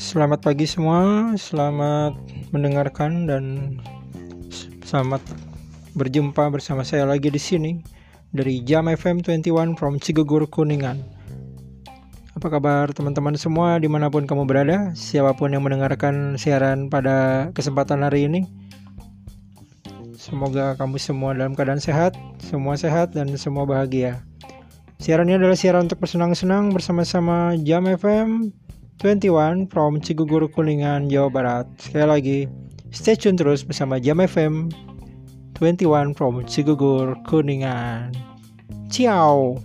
Selamat pagi semua, selamat mendengarkan dan selamat berjumpa bersama saya lagi di sini dari Jam FM 21 from Cigugur Kuningan. Apa kabar teman-teman semua di mana pun kamu berada, siapa pun yang mendengarkan siaran pada kesempatan hari ini. Semoga kamu semua dalam keadaan sehat, semua sehat dan semua bahagia. Siaran ini adalah siaran untuk bersenang-senang bersama-sama Jam FM 21 from Cigugur Kuningan, Jawa Barat. Sekali lagi, stay tune terus bersama Jam FM 21 from Cigugur Kuningan. Ciao.